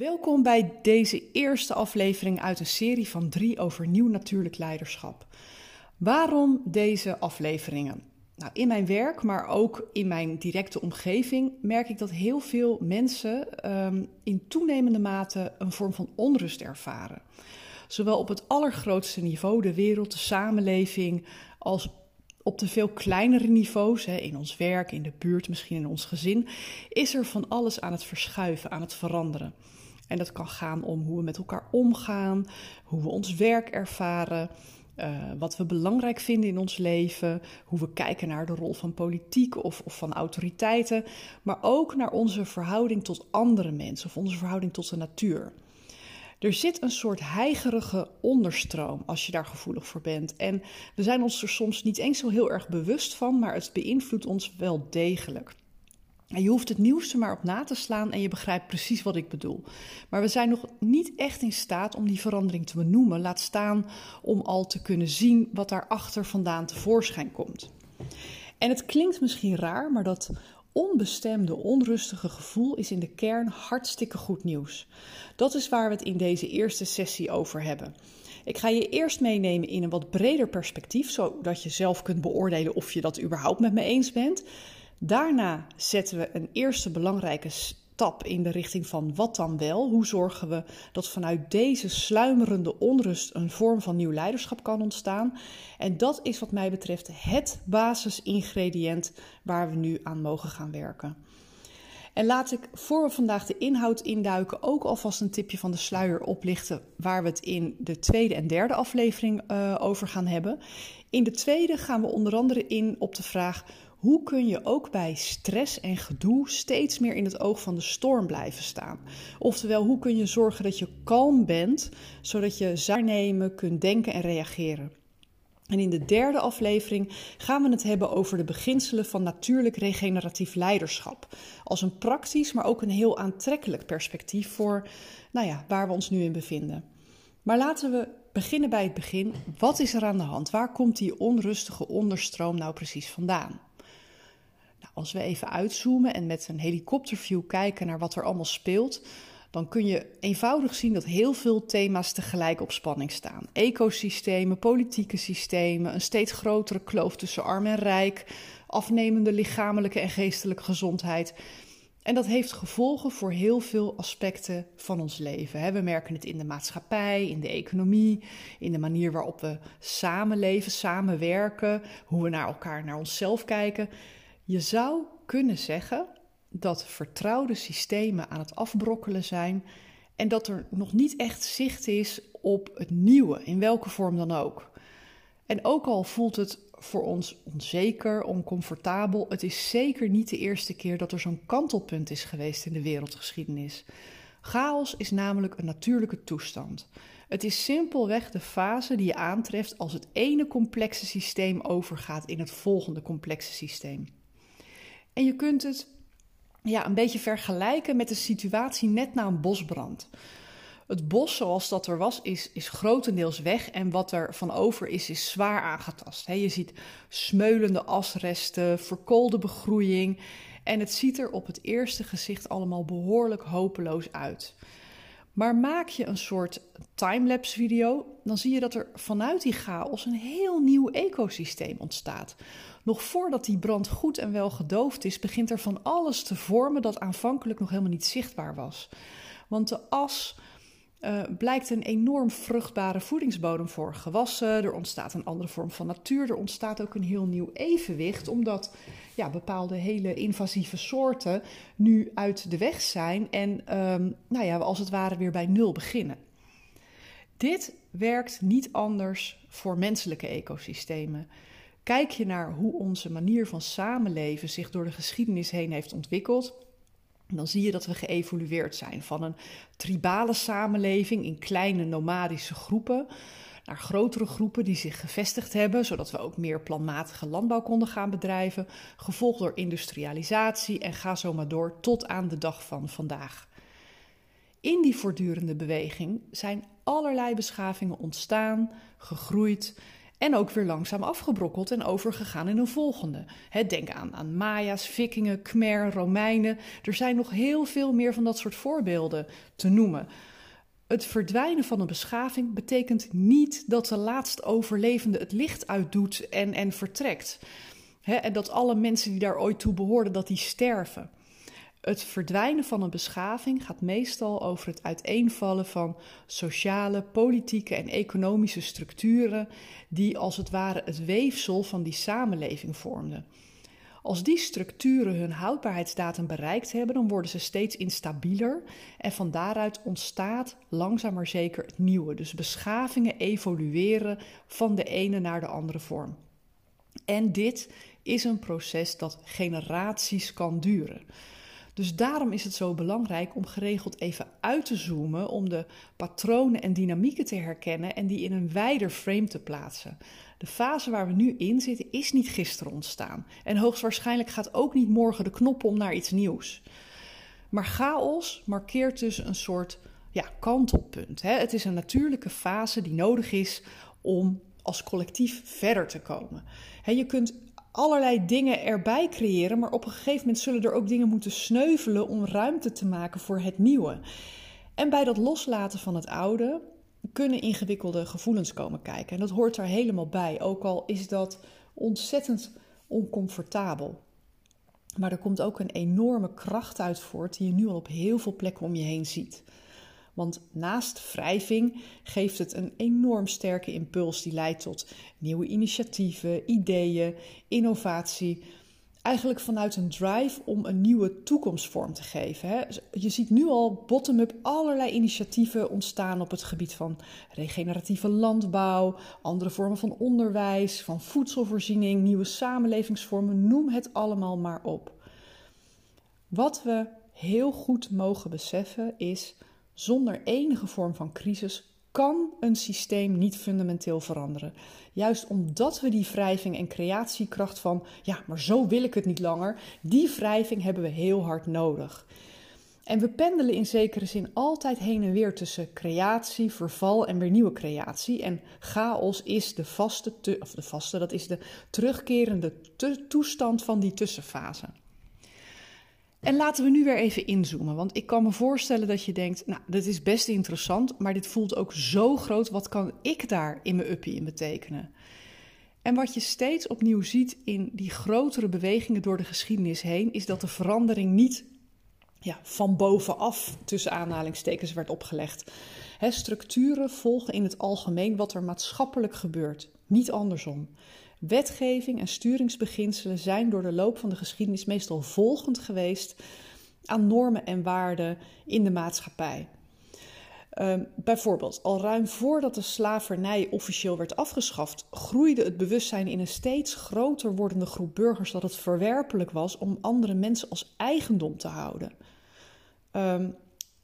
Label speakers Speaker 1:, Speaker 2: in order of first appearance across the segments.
Speaker 1: Welkom bij deze eerste aflevering uit een serie van drie over nieuw natuurlijk leiderschap. Waarom deze afleveringen? Nou, in mijn werk, maar ook in mijn directe omgeving, merk ik dat heel veel mensen um, in toenemende mate een vorm van onrust ervaren. Zowel op het allergrootste niveau, de wereld, de samenleving, als op de veel kleinere niveaus, hè, in ons werk, in de buurt, misschien in ons gezin, is er van alles aan het verschuiven, aan het veranderen. En dat kan gaan om hoe we met elkaar omgaan, hoe we ons werk ervaren, uh, wat we belangrijk vinden in ons leven, hoe we kijken naar de rol van politiek of, of van autoriteiten, maar ook naar onze verhouding tot andere mensen of onze verhouding tot de natuur. Er zit een soort heigerige onderstroom als je daar gevoelig voor bent. En we zijn ons er soms niet eens zo heel erg bewust van, maar het beïnvloedt ons wel degelijk. En je hoeft het nieuwste maar op na te slaan en je begrijpt precies wat ik bedoel. Maar we zijn nog niet echt in staat om die verandering te benoemen, laat staan om al te kunnen zien wat daarachter vandaan tevoorschijn komt. En het klinkt misschien raar, maar dat onbestemde, onrustige gevoel is in de kern hartstikke goed nieuws. Dat is waar we het in deze eerste sessie over hebben. Ik ga je eerst meenemen in een wat breder perspectief, zodat je zelf kunt beoordelen of je dat überhaupt met me eens bent. Daarna zetten we een eerste belangrijke stap in de richting van wat dan wel? Hoe zorgen we dat vanuit deze sluimerende onrust een vorm van nieuw leiderschap kan ontstaan? En dat is wat mij betreft het basisingrediënt waar we nu aan mogen gaan werken. En laat ik voor we vandaag de inhoud induiken ook alvast een tipje van de sluier oplichten waar we het in de tweede en derde aflevering uh, over gaan hebben. In de tweede gaan we onder andere in op de vraag hoe kun je ook bij stress en gedoe steeds meer in het oog van de storm blijven staan? Oftewel, hoe kun je zorgen dat je kalm bent, zodat je waarnemen, kunt denken en reageren? En in de derde aflevering gaan we het hebben over de beginselen van natuurlijk regeneratief leiderschap. Als een praktisch, maar ook een heel aantrekkelijk perspectief voor nou ja, waar we ons nu in bevinden. Maar laten we beginnen bij het begin. Wat is er aan de hand? Waar komt die onrustige onderstroom nou precies vandaan? Als we even uitzoomen en met een helikopterview kijken naar wat er allemaal speelt, dan kun je eenvoudig zien dat heel veel thema's tegelijk op spanning staan. Ecosystemen, politieke systemen, een steeds grotere kloof tussen arm en rijk, afnemende lichamelijke en geestelijke gezondheid. En dat heeft gevolgen voor heel veel aspecten van ons leven. We merken het in de maatschappij, in de economie, in de manier waarop we samenleven, samenwerken, hoe we naar elkaar, naar onszelf kijken. Je zou kunnen zeggen dat vertrouwde systemen aan het afbrokkelen zijn en dat er nog niet echt zicht is op het nieuwe, in welke vorm dan ook. En ook al voelt het voor ons onzeker, oncomfortabel, het is zeker niet de eerste keer dat er zo'n kantelpunt is geweest in de wereldgeschiedenis. Chaos is namelijk een natuurlijke toestand. Het is simpelweg de fase die je aantreft als het ene complexe systeem overgaat in het volgende complexe systeem. En je kunt het ja, een beetje vergelijken met de situatie net na een bosbrand. Het bos zoals dat er was, is, is grotendeels weg en wat er van over is, is zwaar aangetast. je ziet smeulende asresten, verkoolde begroeiing en het ziet er op het eerste gezicht allemaal behoorlijk hopeloos uit. Maar maak je een soort timelapse video, dan zie je dat er vanuit die chaos een heel nieuw ecosysteem ontstaat. Nog voordat die brand goed en wel gedoofd is, begint er van alles te vormen dat aanvankelijk nog helemaal niet zichtbaar was. Want de as uh, blijkt een enorm vruchtbare voedingsbodem voor gewassen. Er ontstaat een andere vorm van natuur. Er ontstaat ook een heel nieuw evenwicht, omdat ja, bepaalde hele invasieve soorten nu uit de weg zijn en um, nou ja, als het ware weer bij nul beginnen. Dit werkt niet anders voor menselijke ecosystemen. Kijk je naar hoe onze manier van samenleven zich door de geschiedenis heen heeft ontwikkeld, dan zie je dat we geëvolueerd zijn van een tribale samenleving in kleine nomadische groepen naar grotere groepen die zich gevestigd hebben, zodat we ook meer planmatige landbouw konden gaan bedrijven, gevolgd door industrialisatie en ga zo maar door tot aan de dag van vandaag. In die voortdurende beweging zijn allerlei beschavingen ontstaan, gegroeid En ook weer langzaam afgebrokkeld en overgegaan in een volgende. denk aan, aan Maya's, Vikingen, Khmer, Romeinen. Er zijn nog heel veel meer van dat soort voorbeelden te noemen. Het verdwijnen van een beschaving betekent niet dat de laatst overlevende het licht uitdoet en, en vertrekt. en dat alle mensen die daar ooit toe behoorden, dat die sterven. Het verdwijnen van een beschaving gaat meestal over het uiteenvallen van sociale, politieke en economische structuren die als het ware het weefsel van die samenleving vormden. Als die structuren hun houdbaarheidsdatum bereikt hebben, dan worden ze steeds instabieler en van daaruit ontstaat langzaam maar zeker het nieuwe. Dus beschavingen evolueren van de ene naar de andere vorm. En dit is een proces dat generaties kan duren. Dus daarom is het zo belangrijk om geregeld even uit te zoomen, om de patronen en dynamieken te herkennen en die in een wijder frame te plaatsen. De fase waar we nu in zitten is niet gisteren ontstaan. En hoogstwaarschijnlijk gaat ook niet morgen de knop om naar iets nieuws. Maar chaos markeert dus een soort ja, kantelpunt. Hè? Het is een natuurlijke fase die nodig is om als collectief verder te komen. je kunt allerlei dingen erbij creëren, maar op een gegeven moment zullen er ook dingen moeten sneuvelen om ruimte te maken voor het nieuwe. En bij dat loslaten van het oude kunnen ingewikkelde gevoelens komen kijken. En dat hoort er helemaal bij, ook al is dat ontzettend oncomfortabel. Maar er komt ook een enorme kracht uit voort die je nu al op heel veel plekken om je heen ziet. Want naast wrijving geeft het een enorm sterke impuls die leidt tot nieuwe initiatieven, ideeën, innovatie. Eigenlijk vanuit een drive om een nieuwe toekomstvorm te geven. Hè. Je ziet nu al bottom-up allerlei initiatieven ontstaan op het gebied van regeneratieve landbouw, andere vormen van onderwijs, van voedselvoorziening, nieuwe samenlevingsvormen, noem het allemaal maar op. Wat we heel goed mogen beseffen is zonder enige vorm van crisis kan een systeem niet fundamenteel veranderen. Juist omdat we die wrijving en creatiekracht van, ja, maar zo wil ik het niet langer, die wrijving hebben we heel hard nodig. En we pendelen in zekere zin altijd heen en weer tussen creatie, verval en weer nieuwe creatie. En chaos is de vaste, of de vaste, dat is de terugkerende toestand van die tussenfase. En laten we nu weer even inzoomen, want ik kan me voorstellen dat je denkt, nou, dit is best interessant, maar dit voelt ook zo groot, wat kan ik daar in mijn uppie in betekenen? En wat je steeds opnieuw ziet in die grotere bewegingen door de geschiedenis heen, is dat de verandering niet ja, van bovenaf tussen aanhalingstekens werd opgelegd. structuren volgen in het algemeen wat er maatschappelijk gebeurt, niet andersom. Wetgeving en sturingsbeginselen zijn door de loop van de geschiedenis meestal volgend geweest aan normen en waarden in de maatschappij. Uh, bijvoorbeeld, al ruim voordat de slavernij officieel werd afgeschaft, groeide het bewustzijn in een steeds groter wordende groep burgers dat het verwerpelijk was om andere mensen als eigendom te houden. Um,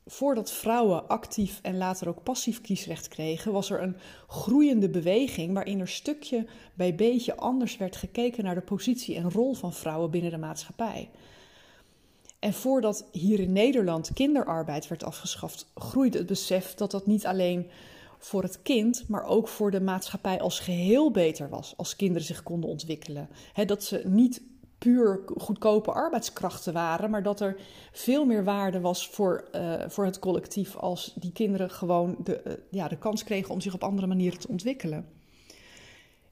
Speaker 1: voordat vrouwen actief en later ook passief kiesrecht kregen, was er een groeiende beweging waarin er stukje bij beetje anders werd gekeken naar de positie en rol van vrouwen binnen de maatschappij. En voordat hier in Nederland kinderarbeid werd afgeschaft, groeide het besef dat dat niet alleen voor het kind, maar ook voor de maatschappij als geheel beter was als kinderen zich konden ontwikkelen. dat ze niet puur goedkope arbeidskrachten waren, maar dat er veel meer waarde was voor, uh, voor het collectief als die kinderen gewoon de, uh, ja, de kans kregen om zich op andere manieren te ontwikkelen.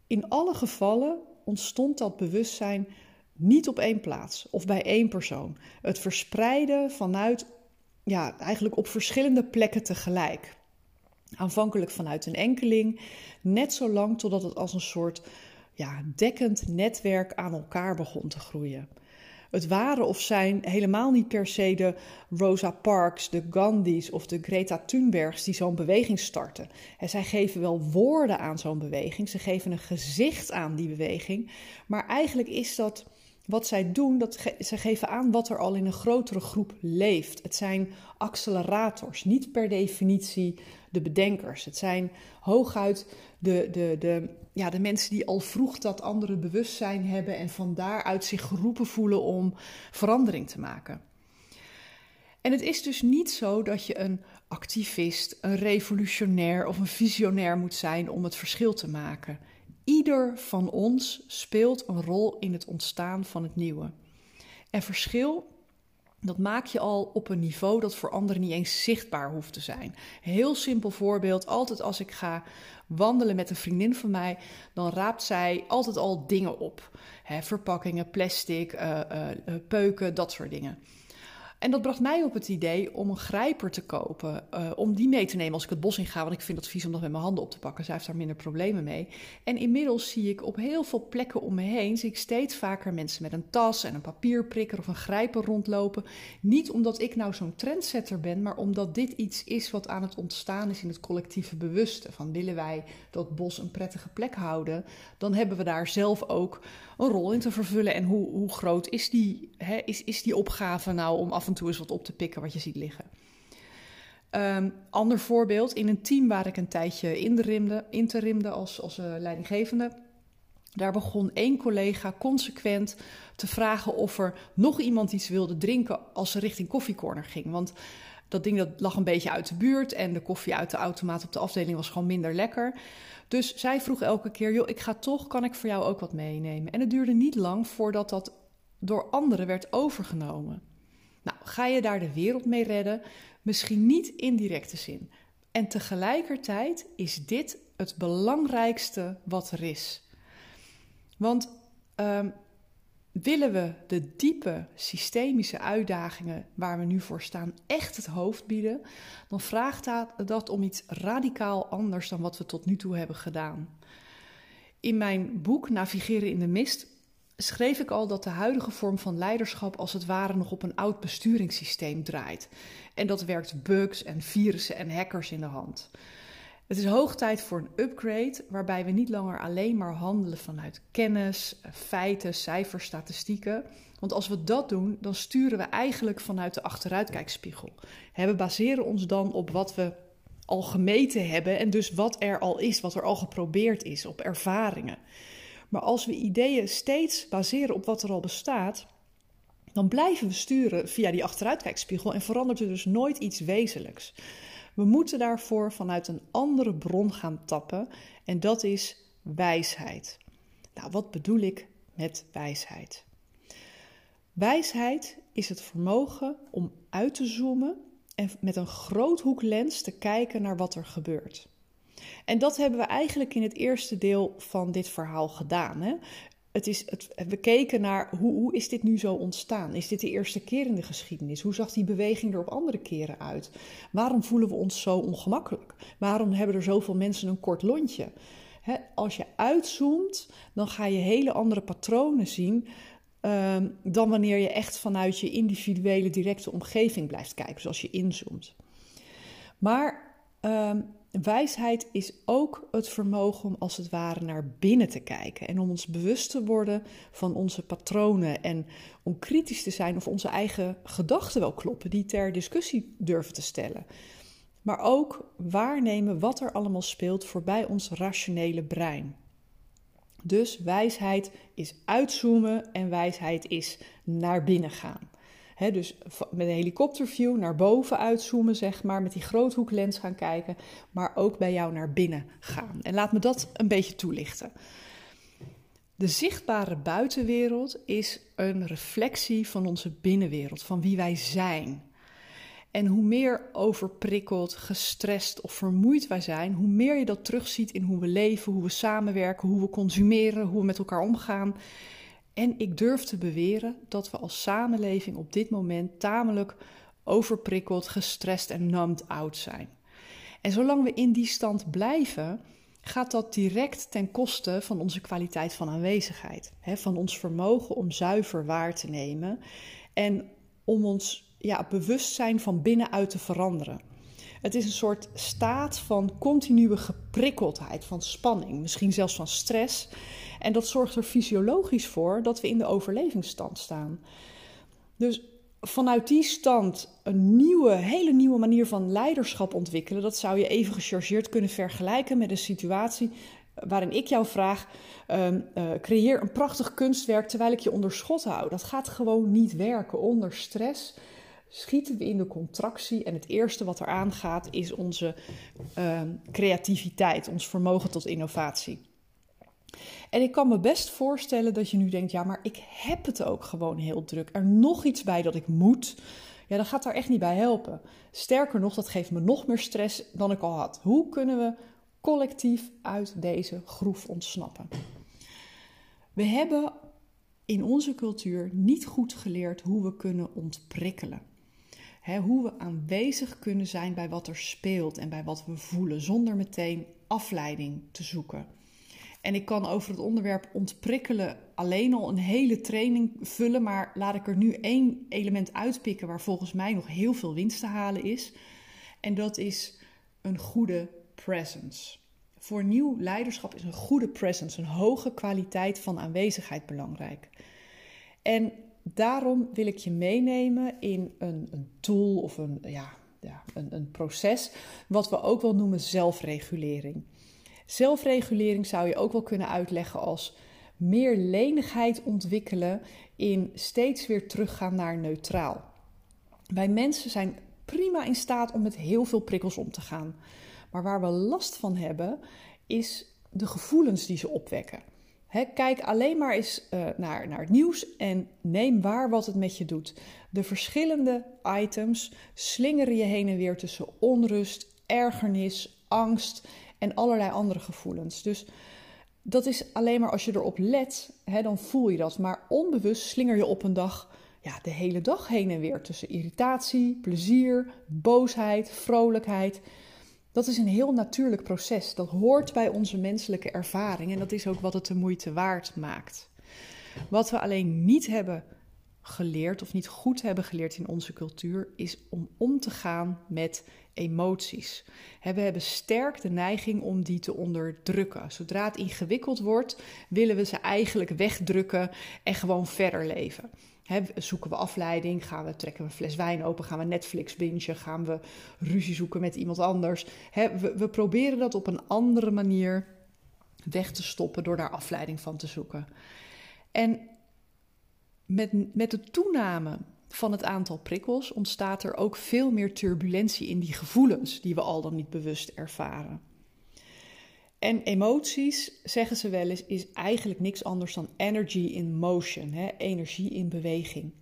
Speaker 1: In alle gevallen ontstond dat bewustzijn niet op één plaats of bij één persoon. Het verspreiden vanuit, ja, eigenlijk op verschillende plekken tegelijk. Aanvankelijk vanuit een enkeling, net zo lang totdat het als een soort ja, dekkend netwerk aan elkaar begon te groeien. Het waren of zijn helemaal niet per se de Rosa Parks, de Gandhis of de Greta Thunbergs die zo'n beweging starten. En zij geven wel woorden aan zo'n beweging, ze geven een gezicht aan die beweging, maar eigenlijk is dat wat zij doen, dat ze geven aan wat er al in een grotere groep leeft. Het zijn accelerators, niet per definitie de bedenkers. Het zijn hooguit de, de, de, ja, de mensen die al vroeg dat andere bewustzijn hebben en van daaruit zich geroepen voelen om verandering te maken. En het is dus niet zo dat je een activist, een revolutionair of een visionair moet zijn om het verschil te maken. Ieder van ons speelt een rol in het ontstaan van het nieuwe. En verschil, dat maak je al op een niveau dat voor anderen niet eens zichtbaar hoeft te zijn. Heel simpel voorbeeld: altijd als ik ga wandelen met een vriendin van mij, dan raapt zij altijd al dingen op: verpakkingen, plastic, uh, peuken, dat soort dingen. En dat bracht mij op het idee om een grijper te kopen. Uh, om die mee te nemen als ik het bos in ga. Want ik vind het vies om dat met mijn handen op te pakken. Zij heeft daar minder problemen mee. En inmiddels zie ik op heel veel plekken om me heen. Zie ik steeds vaker mensen met een tas en een papierprikker of een grijper rondlopen. Niet omdat ik nou zo'n trendsetter ben. Maar omdat dit iets is wat aan het ontstaan is in het collectieve bewuste. Van willen wij dat bos een prettige plek houden. Dan hebben we daar zelf ook een rol in te vervullen. En hoe, hoe groot is die, hè, is, is die opgave nou om af en toe eens wat op te pikken wat je ziet liggen? Um, ander voorbeeld, in een team waar ik een tijdje in rimde als, als uh, leidinggevende. Daar begon één collega consequent te vragen of er nog iemand iets wilde drinken als ze richting koffiecorner ging. Want dat ding dat lag een beetje uit de buurt en de koffie uit de automaat op de afdeling was gewoon minder lekker. Dus zij vroeg elke keer: joh, ik ga toch, kan ik voor jou ook wat meenemen? En het duurde niet lang voordat dat door anderen werd overgenomen. Nou, ga je daar de wereld mee redden? Misschien niet in directe zin. En tegelijkertijd is dit het belangrijkste wat er is. Want um, Willen we de diepe systemische uitdagingen waar we nu voor staan echt het hoofd bieden, dan vraagt dat om iets radicaal anders dan wat we tot nu toe hebben gedaan. In mijn boek Navigeren in de Mist schreef ik al dat de huidige vorm van leiderschap als het ware nog op een oud besturingssysteem draait. En dat werkt bugs en virussen en hackers in de hand. Het is hoog tijd voor een upgrade waarbij we niet langer alleen maar handelen vanuit kennis, feiten, cijfers, statistieken. Want als we dat doen, dan sturen we eigenlijk vanuit de achteruitkijkspiegel. We baseren ons dan op wat we al gemeten hebben en dus wat er al is, wat er al geprobeerd is, op ervaringen. Maar als we ideeën steeds baseren op wat er al bestaat, dan blijven we sturen via die achteruitkijkspiegel en verandert er dus nooit iets wezenlijks. We moeten daarvoor vanuit een andere bron gaan tappen en dat is wijsheid. Nou, wat bedoel ik met wijsheid? Wijsheid is het vermogen om uit te zoomen en met een groothoeklens te kijken naar wat er gebeurt. En dat hebben we eigenlijk in het eerste deel van dit verhaal gedaan. Hè? het is het, we keken naar hoe, hoe is dit nu zo ontstaan? Is dit de eerste keer in de geschiedenis? Hoe zag die beweging er op andere keren uit? Waarom voelen we ons zo ongemakkelijk? Waarom hebben er zoveel mensen een kort lontje? als je uitzoomt, dan ga je hele andere patronen zien ehm, dan wanneer je echt vanuit je individuele directe omgeving blijft kijken, zoals je inzoomt. Maar ehm, Wijsheid is ook het vermogen om als het ware naar binnen te kijken en om ons bewust te worden van onze patronen en om kritisch te zijn of onze eigen gedachten wel kloppen, die ter discussie durven te stellen. Maar ook waarnemen wat er allemaal speelt voorbij ons rationele brein. Dus wijsheid is uitzoomen en wijsheid is naar binnen gaan dus met een helikopterview naar boven uitzoomen, zeg maar, met die groothoeklens gaan kijken, maar ook bij jou naar binnen gaan. En laat me dat een beetje toelichten. De zichtbare buitenwereld is een reflectie van onze binnenwereld, van wie wij zijn. En hoe meer overprikkeld, gestrest of vermoeid wij zijn, hoe meer je dat terugziet in hoe we leven, hoe we samenwerken, hoe we consumeren, hoe we met elkaar omgaan. En ik durf te beweren dat we als samenleving op dit moment tamelijk overprikkeld, gestrest en numbed out zijn. En zolang we in die stand blijven, gaat dat direct ten koste van onze kwaliteit van aanwezigheid. Hè, van ons vermogen om zuiver waar te nemen en om ons ja, bewustzijn van binnenuit te veranderen. Het is een soort staat van continue geprikkeldheid, van spanning, misschien zelfs van stress. En dat zorgt er fysiologisch voor dat we in de overlevingsstand staan. Dus vanuit die stand een nieuwe, hele nieuwe manier van leiderschap ontwikkelen, dat zou je even gechargeerd kunnen vergelijken met een situatie waarin ik jou vraag: uh, uh, creëer een prachtig kunstwerk terwijl ik je onder schot hou. Dat gaat gewoon niet werken onder stress schieten we in de contractie. En het eerste wat eraan gaat is onze uh, creativiteit, ons vermogen tot innovatie. En ik kan me best voorstellen dat je nu denkt: ja, maar ik heb het ook gewoon heel druk. Er nog iets bij dat ik moet. Ja, dat gaat daar echt niet bij helpen. Sterker nog, dat geeft me nog meer stress dan ik al had. Hoe kunnen we collectief uit deze groef ontsnappen? We hebben in onze cultuur niet goed geleerd hoe we kunnen ontprikkelen. hoe we aanwezig kunnen zijn bij wat er speelt en bij wat we voelen, zonder meteen afleiding te zoeken. En ik kan over het onderwerp ontprikkelen alleen al een hele training vullen, maar laat ik er nu één element uitpikken waar volgens mij nog heel veel winst te halen is. En dat is een goede presence. Voor nieuw leiderschap is een goede presence, een hoge kwaliteit van aanwezigheid belangrijk. En daarom wil ik je meenemen in een, een tool of een, ja, ja, een, een proces, wat we ook wel noemen zelfregulering. Zelfregulering zou je ook wel kunnen uitleggen als meer lenigheid ontwikkelen in steeds weer teruggaan naar neutraal. Wij mensen zijn prima in staat om met heel veel prikkels om te gaan. Maar waar we last van hebben, is de gevoelens die ze opwekken. kijk alleen maar eens uh, naar, naar het nieuws en neem waar wat het met je doet. De verschillende items slingeren je heen en weer tussen onrust, ergernis, angst en allerlei andere gevoelens. Dus dat is alleen maar als je erop let, hè, dan voel je dat. Maar onbewust slinger je op een dag ja, de hele dag heen en weer tussen irritatie, plezier, boosheid, vrolijkheid. Dat is een heel natuurlijk proces. Dat hoort bij onze menselijke ervaring en dat is ook wat het de moeite waard maakt. Wat we alleen niet hebben geleerd of niet goed hebben geleerd in onze cultuur, is om om te gaan met emoties. We hebben sterk de neiging om die te onderdrukken. Zodra het ingewikkeld wordt, willen we ze eigenlijk wegdrukken en gewoon verder leven. zoeken we afleiding, gaan we, trekken we een fles wijn open, gaan we Netflix bingen, gaan we ruzie zoeken met iemand anders. we, we proberen dat op een andere manier weg te stoppen door daar afleiding van te zoeken. En met, met de toename van het aantal prikkels ontstaat er ook veel meer turbulentie in die gevoelens die we al dan niet bewust ervaren. En emoties, zeggen ze wel eens, is eigenlijk niks anders dan energy in motion, hè? energie in beweging.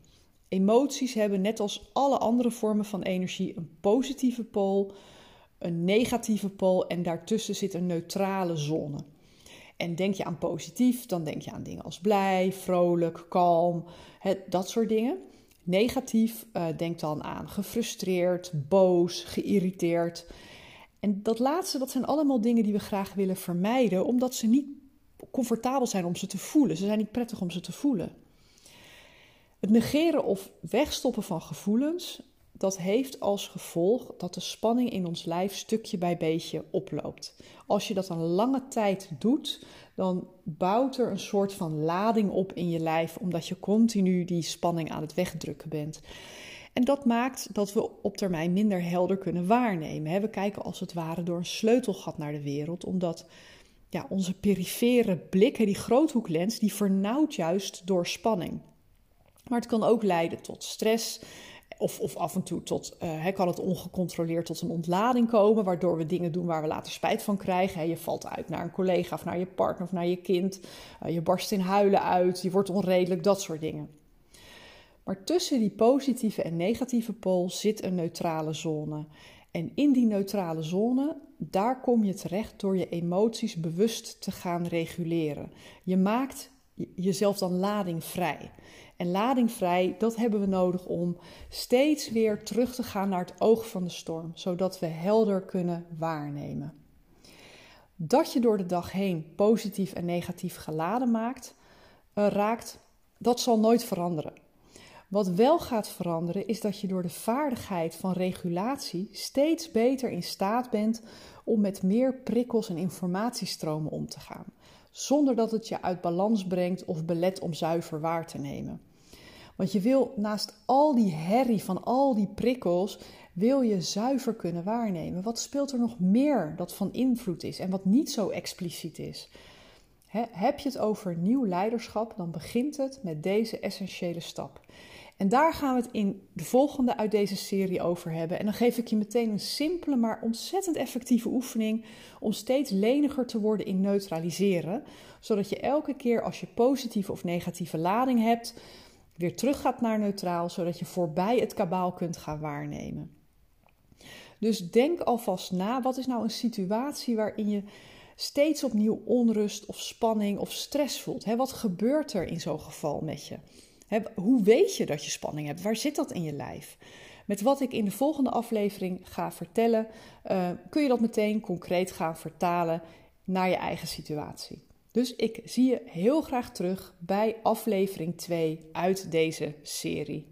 Speaker 1: Emoties hebben net als alle andere vormen van energie een positieve pool, een negatieve pool en daartussen zit een neutrale zone. En denk je aan positief, dan denk je aan dingen als blij, vrolijk, kalm, dat soort dingen. Negatief, uh, denk dan aan gefrustreerd, boos, geïrriteerd. En dat laatste, dat zijn allemaal dingen die we graag willen vermijden, omdat ze niet comfortabel zijn om ze te voelen. Ze zijn niet prettig om ze te voelen. Het negeren of wegstoppen van gevoelens, dat heeft als gevolg dat de spanning in ons lijf stukje bij beetje oploopt. Als je dat een lange tijd doet, dan bouwt er een soort van lading op in je lijf, omdat je continu die spanning aan het wegdrukken bent. En dat maakt dat we op termijn minder helder kunnen waarnemen. We kijken als het ware door een sleutelgat naar de wereld, omdat ja, onze perifere blik, die groothoeklens, die vernauwt juist door spanning. Maar het kan ook leiden tot stress of, of af en toe tot, uh, kan het ongecontroleerd tot een ontlading komen, waardoor we dingen doen waar we later spijt van krijgen. je valt uit naar een collega of naar je partner of naar je kind. Uh, je barst in huilen uit, je wordt onredelijk, dat soort dingen. Maar tussen die positieve en negatieve pool zit een neutrale zone. En in die neutrale zone, daar kom je terecht door je emoties bewust te gaan reguleren. Je maakt jezelf dan ladingvrij. En ladingvrij, dat hebben we nodig om steeds weer terug te gaan naar het oog van de storm, zodat we helder kunnen waarnemen. Dat je door de dag heen positief en negatief geladen maakt, uh, raakt, dat zal nooit veranderen. Wat wel gaat veranderen is dat je door de vaardigheid van regulatie steeds beter in staat bent om met meer prikkels en informatiestromen om te gaan, zonder dat het je uit balans brengt of belet om zuiver waar te nemen. Want je wil naast al die herrie van al die prikkels, wil je zuiver kunnen waarnemen. Wat speelt er nog meer dat van invloed is en wat niet zo expliciet is? Heb je het over nieuw leiderschap, dan begint het met deze essentiële stap. En daar gaan we het in de volgende uit deze serie over hebben. En dan geef ik je meteen een simpele, maar ontzettend effectieve oefening om steeds leniger te worden in neutraliseren. Zodat je elke keer als je positieve of negatieve lading hebt, weer terug gaat naar neutraal, zodat je voorbij het kabaal kunt gaan waarnemen. Dus denk alvast na, wat is nou een situatie waarin je steeds opnieuw onrust of spanning of stress voelt? wat gebeurt er in zo'n geval met je? hoe weet je dat je spanning hebt? Waar zit dat in je lijf? Met wat ik in de volgende aflevering ga vertellen, uh, kun je dat meteen concreet gaan vertalen naar je eigen situatie. Dus ik zie je heel graag terug bij aflevering 2 uit deze serie.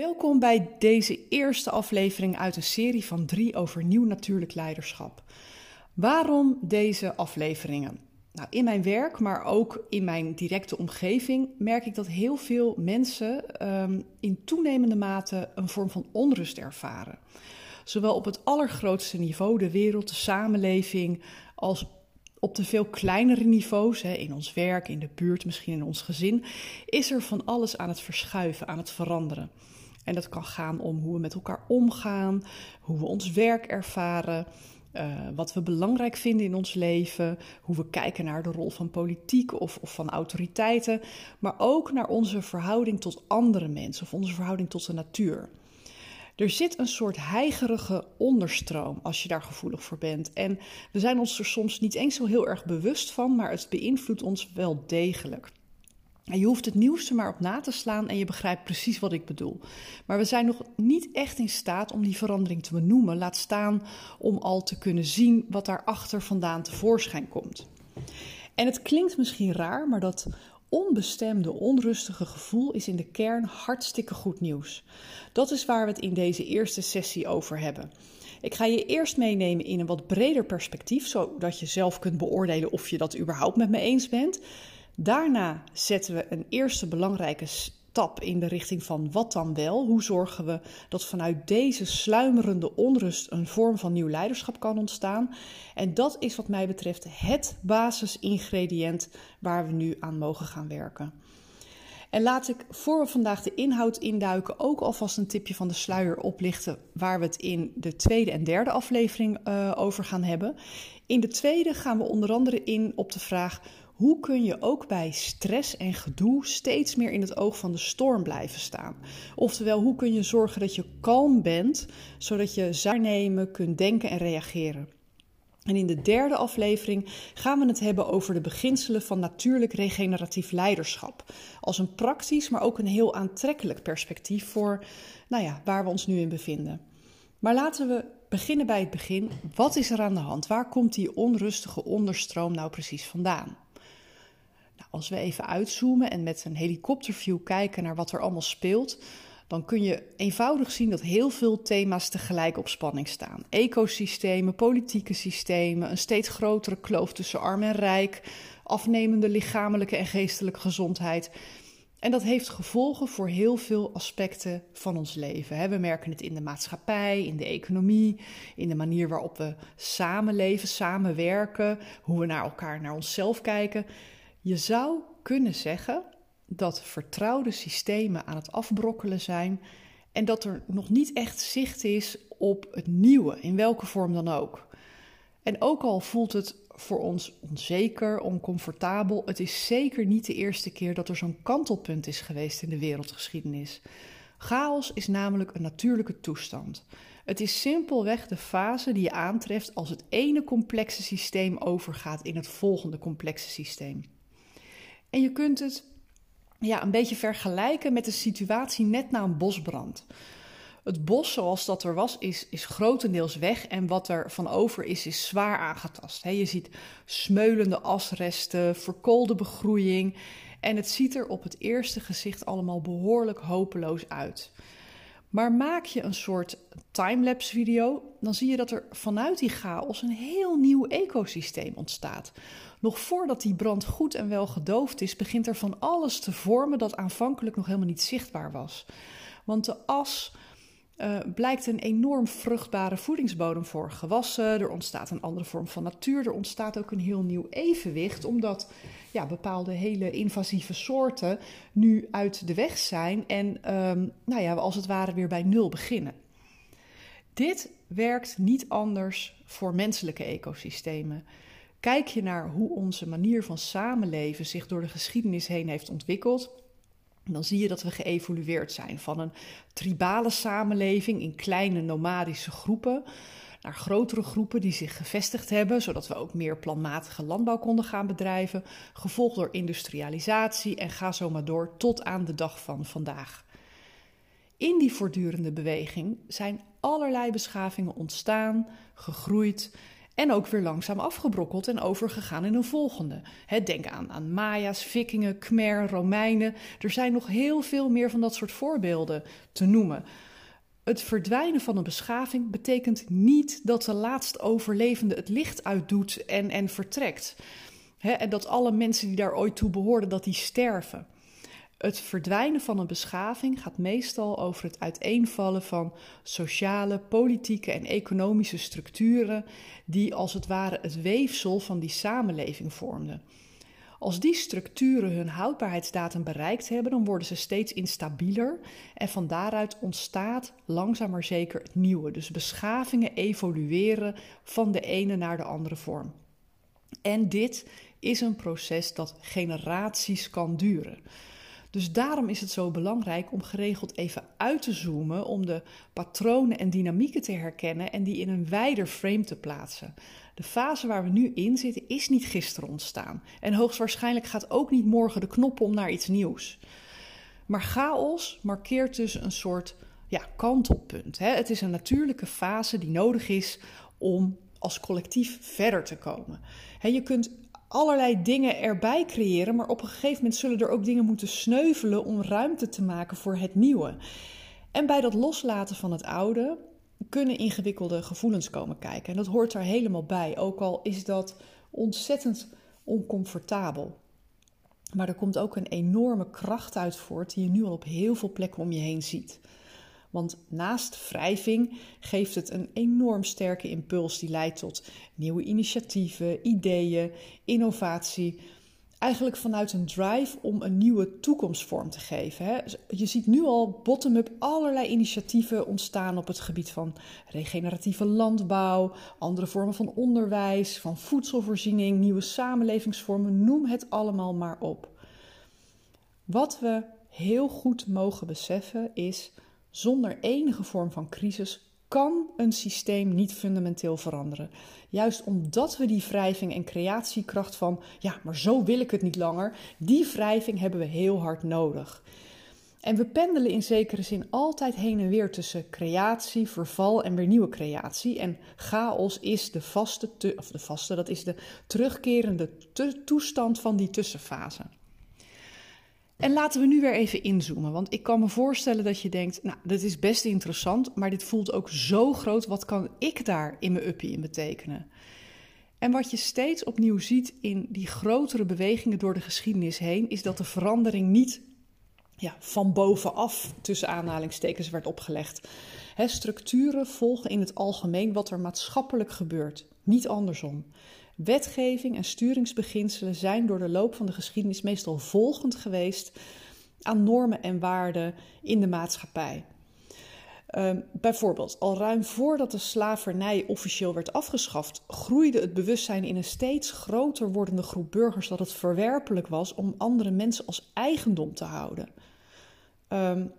Speaker 1: Welkom bij deze eerste aflevering uit een serie van drie over nieuw natuurlijk leiderschap. Waarom deze afleveringen? Nou, in mijn werk, maar ook in mijn directe omgeving, merk ik dat heel veel mensen um, in toenemende mate een vorm van onrust ervaren. Zowel op het allergrootste niveau, de wereld, de samenleving, als op de veel kleinere niveaus, hè, in ons werk, in de buurt, misschien in ons gezin, is er van alles aan het verschuiven, aan het veranderen. En dat kan gaan om hoe we met elkaar omgaan, hoe we ons werk ervaren, uh, wat we belangrijk vinden in ons leven, hoe we kijken naar de rol van politiek of, of, van autoriteiten, maar ook naar onze verhouding tot andere mensen of onze verhouding tot de natuur. Er zit een soort heigerige onderstroom als je daar gevoelig voor bent. En we zijn ons er soms niet eens zo heel erg bewust van, maar het beïnvloedt ons wel degelijk. En je hoeft het nieuwste maar op na te slaan en je begrijpt precies wat ik bedoel. Maar we zijn nog niet echt in staat om die verandering te benoemen, laat staan om al te kunnen zien wat daarachter vandaan tevoorschijn komt. En het klinkt misschien raar, maar dat onbestemde, onrustige gevoel is in de kern hartstikke goed nieuws. Dat is waar we het in deze eerste sessie over hebben. Ik ga je eerst meenemen in een wat breder perspectief, zodat je zelf kunt beoordelen of je dat überhaupt met me eens bent. Daarna zetten we een eerste belangrijke stap in de richting van wat dan wel? Hoe zorgen we dat vanuit deze sluimerende onrust een vorm van nieuw leiderschap kan ontstaan? En dat is wat mij betreft het basisingrediënt waar we nu aan mogen gaan werken. En laat ik voor we vandaag de inhoud induiken ook alvast een tipje van de sluier oplichten waar we het in de tweede en derde aflevering uh, over gaan hebben. In de tweede gaan we onder andere in op de vraag hoe kun je ook bij stress en gedoe steeds meer in het oog van de storm blijven staan? Oftewel, hoe kun je zorgen dat je kalm bent, zodat je waarnemen, kunt denken en reageren? En in de derde aflevering gaan we het hebben over de beginselen van natuurlijk regeneratief leiderschap. Als een praktisch, maar ook een heel aantrekkelijk perspectief voor nou ja, waar we ons nu in bevinden. Maar laten we beginnen bij het begin. Wat is er aan de hand? Waar komt die onrustige onderstroom nou precies vandaan? Als we even uitzoomen en met een helikopterview kijken naar wat er allemaal speelt, dan kun je eenvoudig zien dat heel veel thema's tegelijk op spanning staan. Ecosystemen, politieke systemen, een steeds grotere kloof tussen arm en rijk, afnemende lichamelijke en geestelijke gezondheid. En dat heeft gevolgen voor heel veel aspecten van ons leven. We merken het in de maatschappij, in de economie, in de manier waarop we samenleven, samenwerken, hoe we naar elkaar, naar onszelf kijken. Je zou kunnen zeggen dat vertrouwde systemen aan het afbrokkelen zijn en dat er nog niet echt zicht is op het nieuwe, in welke vorm dan ook. En ook al voelt het voor ons onzeker, oncomfortabel, het is zeker niet de eerste keer dat er zo'n kantelpunt is geweest in de wereldgeschiedenis. Chaos is namelijk een natuurlijke toestand. Het is simpelweg de fase die je aantreft als het ene complexe systeem overgaat in het volgende complexe systeem. En je kunt het ja, een beetje vergelijken met de situatie net na een bosbrand. Het bos zoals dat er was, is, is grotendeels weg en wat er van over is, is zwaar aangetast. je ziet smeulende asresten, verkoolde begroeiing en het ziet er op het eerste gezicht allemaal behoorlijk hopeloos uit. Maar maak je een soort timelapse video, dan zie je dat er vanuit die chaos een heel nieuw ecosysteem ontstaat. Nog voordat die brand goed en wel gedoofd is, begint er van alles te vormen dat aanvankelijk nog helemaal niet zichtbaar was. Want de as uh, blijkt een enorm vruchtbare voedingsbodem voor gewassen. Er ontstaat een andere vorm van natuur. Er ontstaat ook een heel nieuw evenwicht, omdat ja, bepaalde hele invasieve soorten nu uit de weg zijn en um, nou ja, als het ware weer bij nul beginnen. Dit werkt niet anders voor menselijke ecosystemen. Kijk je naar hoe onze manier van samenleven zich door de geschiedenis heen heeft ontwikkeld, dan zie je dat we geëvolueerd zijn van een tribale samenleving in kleine nomadische groepen naar grotere groepen die zich gevestigd hebben, zodat we ook meer planmatige landbouw konden gaan bedrijven, gevolgd door industrialisatie en ga zo maar door tot aan de dag van vandaag. In die voortdurende beweging zijn allerlei beschavingen ontstaan, gegroeid en ook weer langzaam afgebrokkeld en overgegaan in een volgende. denk aan, aan Maya's, Vikingen, Khmer, Romeinen. Er zijn nog heel veel meer van dat soort voorbeelden te noemen. Het verdwijnen van een beschaving betekent niet dat de laatst overlevende het licht uitdoet en, en vertrekt. en dat alle mensen die daar ooit toe behoorden, dat die sterven. Het verdwijnen van een beschaving gaat meestal over het uiteenvallen van sociale, politieke en economische structuren die als het ware het weefsel van die samenleving vormden. Als die structuren hun houdbaarheidsdatum bereikt hebben, dan worden ze steeds instabieler en van daaruit ontstaat langzaam maar zeker het nieuwe. Dus beschavingen evolueren van de ene naar de andere vorm. En dit is een proces dat generaties kan duren. Dus daarom is het zo belangrijk om geregeld even uit te zoomen, om de patronen en dynamieken te herkennen en die in een wijder frame te plaatsen. De fase waar we nu in zitten is niet gisteren ontstaan. En hoogstwaarschijnlijk gaat ook niet morgen de knop om naar iets nieuws. Maar chaos markeert dus een soort ja, kantelpunt. Hè? Het is een natuurlijke fase die nodig is om als collectief verder te komen. je kunt allerlei dingen erbij creëren, maar op een gegeven moment zullen er ook dingen moeten sneuvelen om ruimte te maken voor het nieuwe. En bij dat loslaten van het oude kunnen ingewikkelde gevoelens komen kijken. En dat hoort er helemaal bij, ook al is dat ontzettend oncomfortabel. Maar er komt ook een enorme kracht uit voort die je nu al op heel veel plekken om je heen ziet. Want naast wrijving geeft het een enorm sterke impuls die leidt tot nieuwe initiatieven, ideeën, innovatie eigenlijk vanuit een drive om een nieuwe toekomstvorm te geven. Je ziet nu al bottom-up allerlei initiatieven ontstaan op het gebied van regeneratieve landbouw, andere vormen van onderwijs, van voedselvoorziening, nieuwe samenlevingsvormen, noem het allemaal maar op. Wat we heel goed mogen beseffen is, zonder enige vorm van crisis kan een systeem niet fundamenteel veranderen. Juist omdat we die wrijving en creatiekracht van, ja, maar zo wil ik het niet langer, die wrijving hebben we heel hard nodig. En we pendelen in zekere zin altijd heen en weer tussen creatie, verval en weer nieuwe creatie. En chaos is de vaste, of de vaste, dat is de terugkerende toestand van die tussenfase. En laten we nu weer even inzoomen, want ik kan me voorstellen dat je denkt, nou, dit is best interessant, maar dit voelt ook zo groot, wat kan ik daar in mijn uppie in betekenen? En wat je steeds opnieuw ziet in die grotere bewegingen door de geschiedenis heen, is dat de verandering niet ja, van bovenaf tussen aanhalingstekens werd opgelegd. structuren volgen in het algemeen wat er maatschappelijk gebeurt, niet andersom. Wetgeving en sturingsbeginselen zijn door de loop van de geschiedenis meestal volgend geweest aan normen en waarden in de maatschappij. Um, bijvoorbeeld, al ruim voordat de slavernij officieel werd afgeschaft, groeide het bewustzijn in een steeds groter wordende groep burgers dat het verwerpelijk was om andere mensen als eigendom te houden. Um,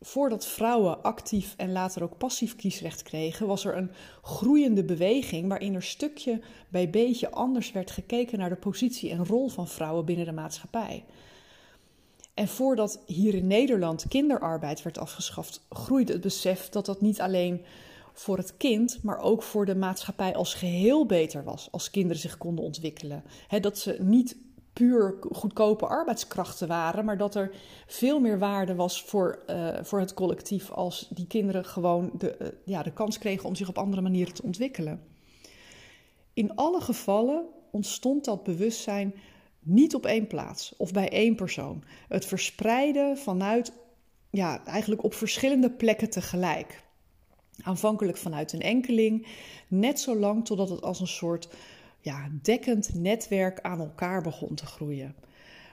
Speaker 1: voordat vrouwen actief en later ook passief kiesrecht kregen, was er een groeiende beweging waarin er stukje bij beetje anders werd gekeken naar de positie en rol van vrouwen binnen de maatschappij. En voordat hier in Nederland kinderarbeid werd afgeschaft, groeide het besef dat dat niet alleen voor het kind, maar ook voor de maatschappij als geheel beter was als kinderen zich konden ontwikkelen. dat ze niet puur goedkope arbeidskrachten waren, maar dat er veel meer waarde was voor, uh, voor het collectief als die kinderen gewoon de, uh, ja, de kans kregen om zich op andere manieren te ontwikkelen. In alle gevallen ontstond dat bewustzijn niet op één plaats of bij één persoon. Het verspreiden vanuit, ja, eigenlijk op verschillende plekken tegelijk. Aanvankelijk vanuit een enkeling, net zo lang totdat het als een soort ja, dekkend netwerk aan elkaar begon te groeien.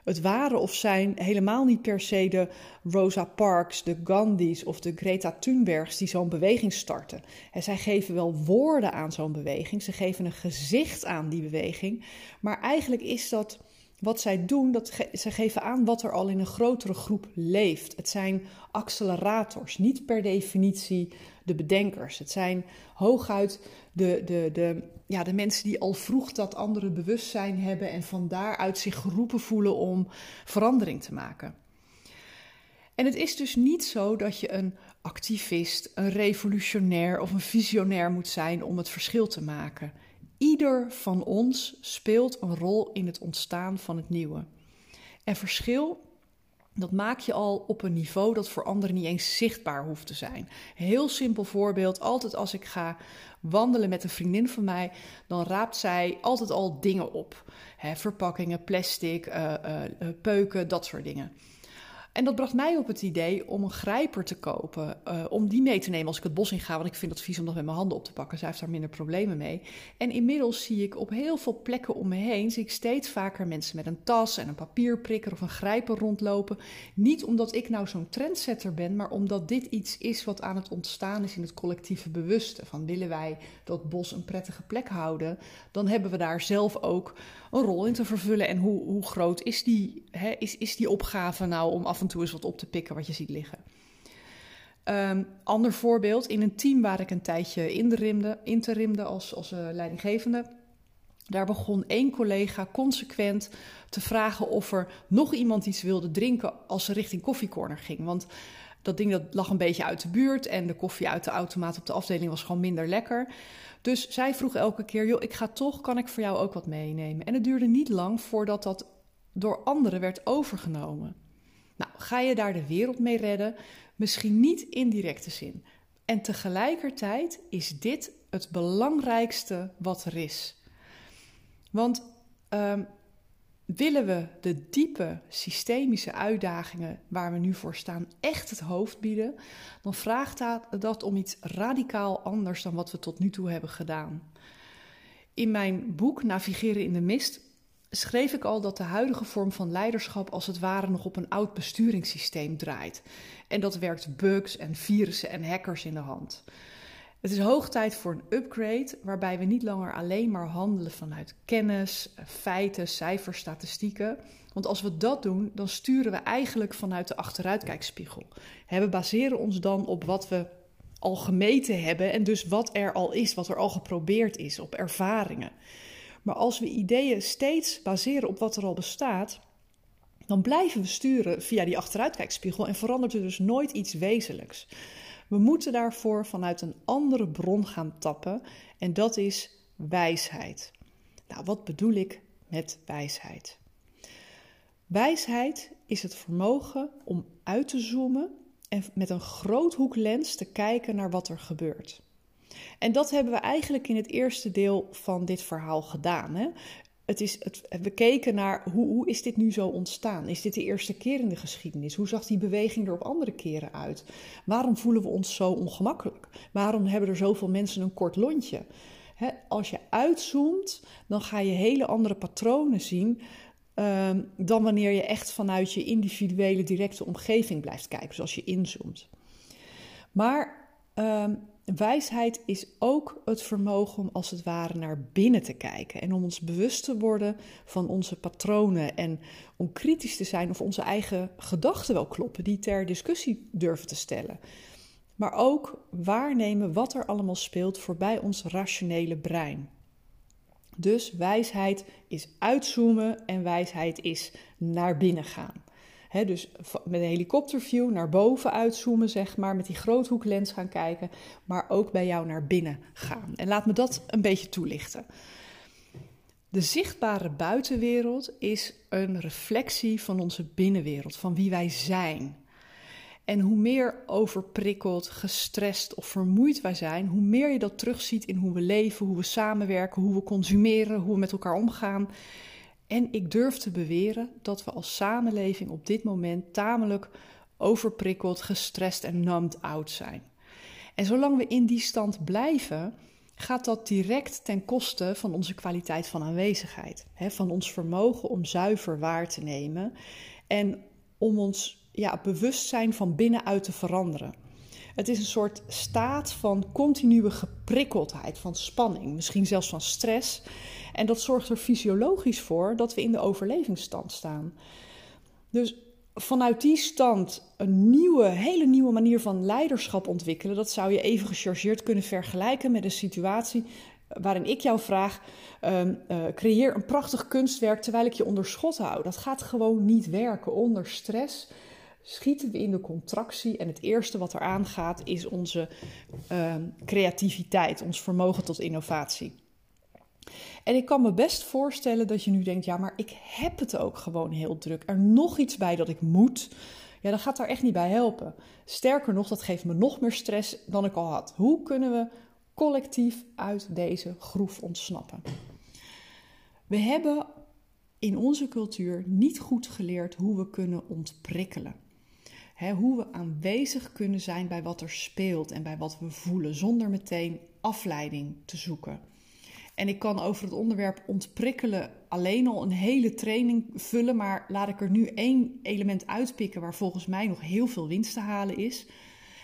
Speaker 1: Het waren of zijn helemaal niet per se de Rosa Parks, de Gandhis of de Greta Thunbergs die zo'n beweging starten. En zij geven wel woorden aan zo'n beweging, ze geven een gezicht aan die beweging, maar eigenlijk is dat wat zij doen, dat ze geven aan wat er al in een grotere groep leeft. Het zijn accelerators, niet per definitie de bedenkers. Het zijn hooguit de, de, de, ja, de mensen die al vroeg dat andere bewustzijn hebben en van daaruit zich geroepen voelen om verandering te maken. En het is dus niet zo dat je een activist, een revolutionair of een visionair moet zijn om het verschil te maken. Ieder van ons speelt een rol in het ontstaan van het nieuwe. En verschil, dat maak je al op een niveau dat voor anderen niet eens zichtbaar hoeft te zijn. Heel simpel voorbeeld: altijd als ik ga wandelen met een vriendin van mij, dan raapt zij altijd al dingen op: verpakkingen, plastic, uh, peuken, dat soort dingen. En dat bracht mij op het idee om een grijper te kopen. Uh, om die mee te nemen als ik het bos in ga. Want ik vind het vies om dat met mijn handen op te pakken. Zij heeft daar minder problemen mee. En inmiddels zie ik op heel veel plekken om me heen. Zie ik steeds vaker mensen met een tas en een papierprikker of een grijper rondlopen. Niet omdat ik nou zo'n trendsetter ben. Maar omdat dit iets is wat aan het ontstaan is in het collectieve bewuste. Van willen wij dat bos een prettige plek houden. Dan hebben we daar zelf ook een rol in te vervullen. En hoe, hoe groot is die, hè, is, is die opgave nou om af en toe eens wat op te pikken wat je ziet liggen? Um, ander voorbeeld, in een team waar ik een tijdje interimde, interimde als, als uh, leidinggevende. Daar begon één collega consequent te vragen of er nog iemand iets wilde drinken als ze richting koffiecorner ging. Want dat ding dat lag een beetje uit de buurt en de koffie uit de automaat op de afdeling was gewoon minder lekker. Dus zij vroeg elke keer: joh, ik ga toch, kan ik voor jou ook wat meenemen? En het duurde niet lang voordat dat door anderen werd overgenomen. Nou, ga je daar de wereld mee redden? Misschien niet in directe zin. En tegelijkertijd is dit het belangrijkste wat er is. Want um, willen we de diepe systemische uitdagingen waar we nu voor staan echt het hoofd bieden, dan vraagt dat om iets radicaal anders dan wat we tot nu toe hebben gedaan. In mijn boek Navigeren in de Mist schreef ik al dat de huidige vorm van leiderschap als het ware nog op een oud besturingssysteem draait. En dat werkt bugs en virussen en hackers in de hand. Het is hoog tijd voor een upgrade waarbij we niet langer alleen maar handelen vanuit kennis, feiten, cijfers, statistieken. Want als we dat doen, dan sturen we eigenlijk vanuit de achteruitkijkspiegel. We baseren ons dan op wat we al gemeten hebben en dus wat er al is, wat er al geprobeerd is, op ervaringen. Maar als we ideeën steeds baseren op wat er al bestaat, dan blijven we sturen via die achteruitkijkspiegel en verandert er dus nooit iets wezenlijks. We moeten daarvoor vanuit een andere bron gaan tappen en dat is wijsheid. Nou, wat bedoel ik met wijsheid? Wijsheid is het vermogen om uit te zoomen en met een groothoeklens te kijken naar wat er gebeurt. En dat hebben we eigenlijk in het eerste deel van dit verhaal gedaan. Hè? het is het, we keken naar hoe, hoe is dit nu zo ontstaan? Is dit de eerste keer in de geschiedenis? Hoe zag die beweging er op andere keren uit? Waarom voelen we ons zo ongemakkelijk? Waarom hebben er zoveel mensen een kort lontje? als je uitzoomt, dan ga je hele andere patronen zien um, dan wanneer je echt vanuit je individuele directe omgeving blijft kijken, zoals je inzoomt. Maar um, Wijsheid is ook het vermogen om als het ware naar binnen te kijken en om ons bewust te worden van onze patronen en om kritisch te zijn of onze eigen gedachten wel kloppen, die ter discussie durven te stellen. Maar ook waarnemen wat er allemaal speelt voorbij ons rationele brein. Dus wijsheid is uitzoomen en wijsheid is naar binnen gaan. Dus met een helikopterview naar boven uitzoomen, zeg maar, met die groothoeklens gaan kijken, maar ook bij jou naar binnen gaan. En laat me dat een beetje toelichten. De zichtbare buitenwereld is een reflectie van onze binnenwereld, van wie wij zijn. En hoe meer overprikkeld, gestrest of vermoeid wij zijn, hoe meer je dat terugziet in hoe we leven, hoe we samenwerken, hoe we consumeren, hoe we met elkaar omgaan. En ik durf te beweren dat we als samenleving op dit moment tamelijk overprikkeld, gestrest en numbed out zijn. En zolang we in die stand blijven, gaat dat direct ten koste van onze kwaliteit van aanwezigheid. Hè, van ons vermogen om zuiver waar te nemen en om ons ja, bewustzijn van binnenuit te veranderen. Het is een soort staat van continue geprikkeldheid, van spanning, misschien zelfs van stress. En dat zorgt er fysiologisch voor dat we in de overlevingsstand staan. Dus vanuit die stand een nieuwe, hele nieuwe manier van leiderschap ontwikkelen, dat zou je even gechargeerd kunnen vergelijken met een situatie waarin ik jou vraag: uh, creëer een prachtig kunstwerk terwijl ik je onder schot hou. Dat gaat gewoon niet werken onder stress schieten we in de contractie. En het eerste wat er aangaat is onze uh, creativiteit, ons vermogen tot innovatie. En ik kan me best voorstellen dat je nu denkt: ja, maar ik heb het ook gewoon heel druk. Er nog iets bij dat ik moet. Ja, dan gaat daar echt niet bij helpen. Sterker nog, dat geeft me nog meer stress dan ik al had. Hoe kunnen we collectief uit deze groef ontsnappen? We hebben in onze cultuur niet goed geleerd hoe we kunnen ontprikkelen hoe we aanwezig kunnen zijn bij wat er speelt en bij wat we voelen, zonder meteen afleiding te zoeken. En ik kan over het onderwerp ontprikkelen alleen al een hele training vullen, maar laat ik er nu één element uitpikken waar volgens mij nog heel veel winst te halen is.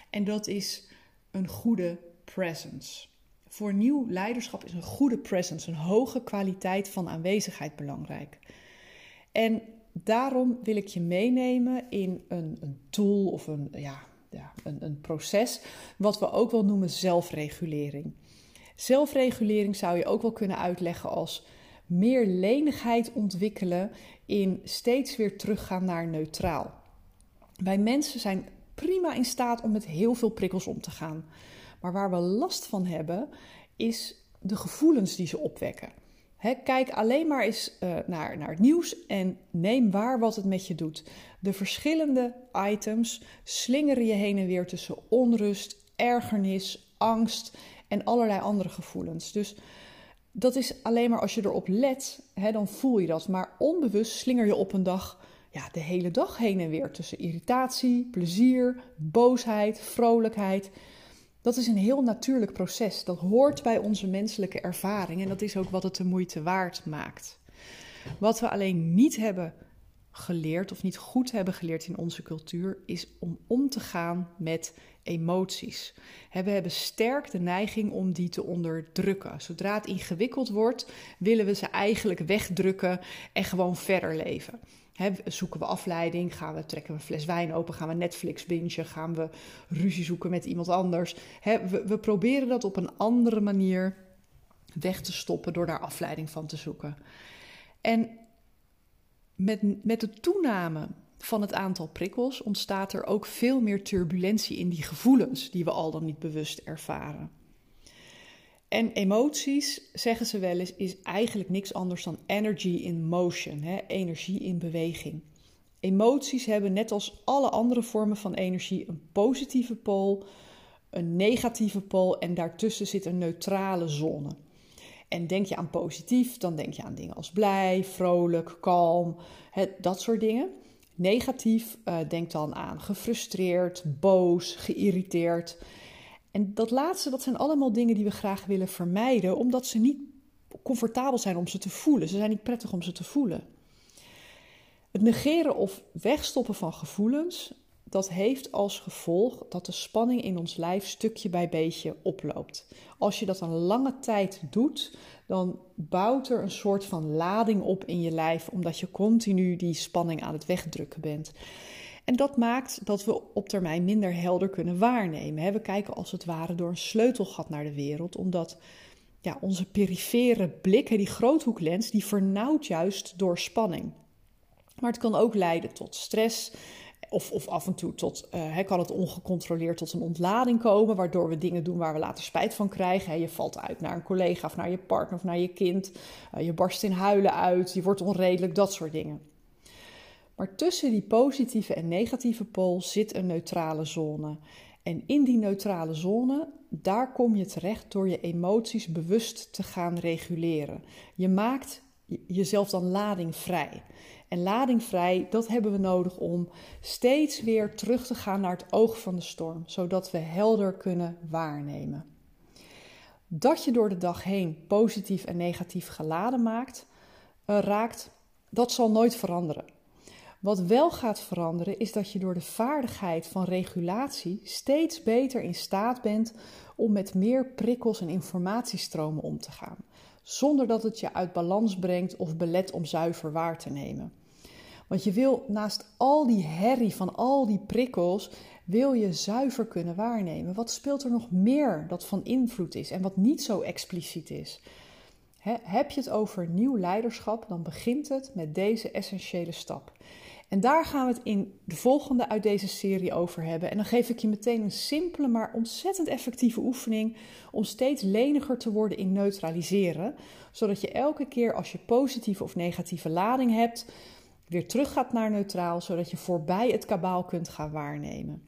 Speaker 1: En dat is een goede presence. Voor nieuw leiderschap is een goede presence, een hoge kwaliteit van aanwezigheid belangrijk. En daarom wil ik je meenemen in een, een tool of een, ja, ja, een, een proces, wat we ook wel noemen zelfregulering. Zelfregulering zou je ook wel kunnen uitleggen als meer lenigheid ontwikkelen in steeds weer teruggaan naar neutraal. Wij mensen zijn prima in staat om met heel veel prikkels om te gaan. Maar waar we last van hebben, is de gevoelens die ze opwekken kijk alleen maar eens uh, naar, naar het nieuws en neem waar wat het met je doet. De verschillende items slingeren je heen en weer tussen onrust, ergernis, angst en allerlei andere gevoelens. Dus dat is alleen maar als je erop let, dan voel je dat. Maar onbewust slinger je op een dag ja, de hele dag heen en weer tussen irritatie, plezier, boosheid, vrolijkheid. Dat is een heel natuurlijk proces. Dat hoort bij onze menselijke ervaring en dat is ook wat het de moeite waard maakt. Wat we alleen niet hebben geleerd of niet goed hebben geleerd in onze cultuur is om om te gaan met emoties. We hebben sterk de neiging om die te onderdrukken. Zodra het ingewikkeld wordt, willen we ze eigenlijk wegdrukken en gewoon verder leven zoeken we afleiding? Gaan we trekken we een fles wijn open? Gaan we Netflix bingen? Gaan we ruzie zoeken met iemand anders? we, we proberen dat op een andere manier weg te stoppen door daar afleiding van te zoeken. En met, met de toename van het aantal prikkels ontstaat er ook veel meer turbulentie in die gevoelens die we al dan niet bewust ervaren. En emoties, zeggen ze wel eens, is eigenlijk niks anders dan energy in motion, hè? energie in beweging. Emoties hebben net als alle andere vormen van energie een positieve pool, een negatieve pool en daartussen zit een neutrale zone. En denk je aan positief, dan denk je aan dingen als blij, vrolijk, kalm, dat soort dingen. Negatief, uh, denk dan aan gefrustreerd, boos, geïrriteerd. En dat laatste, dat zijn allemaal dingen die we graag willen vermijden, omdat ze niet comfortabel zijn om ze te voelen. Ze zijn niet prettig om ze te voelen. Het negeren of wegstoppen van gevoelens, dat heeft als gevolg dat de spanning in ons lijf stukje bij beetje oploopt. Als je dat een lange tijd doet, dan bouwt er een soort van lading op in je lijf, omdat je continu die spanning aan het wegdrukken bent. En dat maakt dat we op termijn minder helder kunnen waarnemen. We kijken als het ware door een sleutelgat naar de wereld, omdat ja, onze perifere blik, die groothoeklens, die vernauwt juist door spanning. Maar het kan ook leiden tot stress. Of, of af en toe tot, uh, kan het ongecontroleerd tot een ontlading komen, waardoor we dingen doen waar we later spijt van krijgen. je valt uit naar een collega of naar je partner of naar je kind. Uh, je barst in huilen uit, je wordt onredelijk, dat soort dingen. Maar tussen die positieve en negatieve pool zit een neutrale zone. En in die neutrale zone, daar kom je terecht door je emoties bewust te gaan reguleren. Je maakt jezelf dan ladingvrij. En ladingvrij, dat hebben we nodig om steeds weer terug te gaan naar het oog van de storm, zodat we helder kunnen waarnemen. Dat je door de dag heen positief en negatief geladen maakt, uh, raakt, dat zal nooit veranderen. Wat wel gaat veranderen is dat je door de vaardigheid van regulatie steeds beter in staat bent om met meer prikkels en informatiestromen om te gaan, zonder dat het je uit balans brengt of belet om zuiver waar te nemen. Want je wil naast al die herrie van al die prikkels, wil je zuiver kunnen waarnemen. Wat speelt er nog meer dat van invloed is en wat niet zo expliciet is? heb je het over nieuw leiderschap, dan begint het met deze essentiële stap. En daar gaan we het in de volgende uit deze serie over hebben. En dan geef ik je meteen een simpele, maar ontzettend effectieve oefening om steeds leniger te worden in neutraliseren. Zodat je elke keer als je positieve of negatieve lading hebt, weer terug gaat naar neutraal, zodat je voorbij het kabaal kunt gaan waarnemen.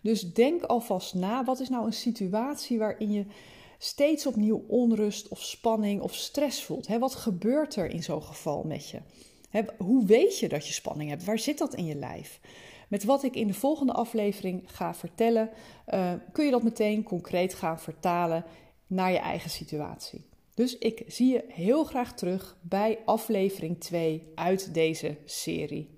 Speaker 1: Dus denk alvast na, wat is nou een situatie waarin je steeds opnieuw onrust of spanning of stress voelt? wat gebeurt er in zo'n geval met je? Hoe weet je dat je spanning hebt? Waar zit dat in je lijf? Met wat ik in de volgende aflevering ga vertellen, uh, kun je dat meteen concreet gaan vertalen naar je eigen situatie. Dus ik zie je heel graag terug bij aflevering 2 uit deze serie.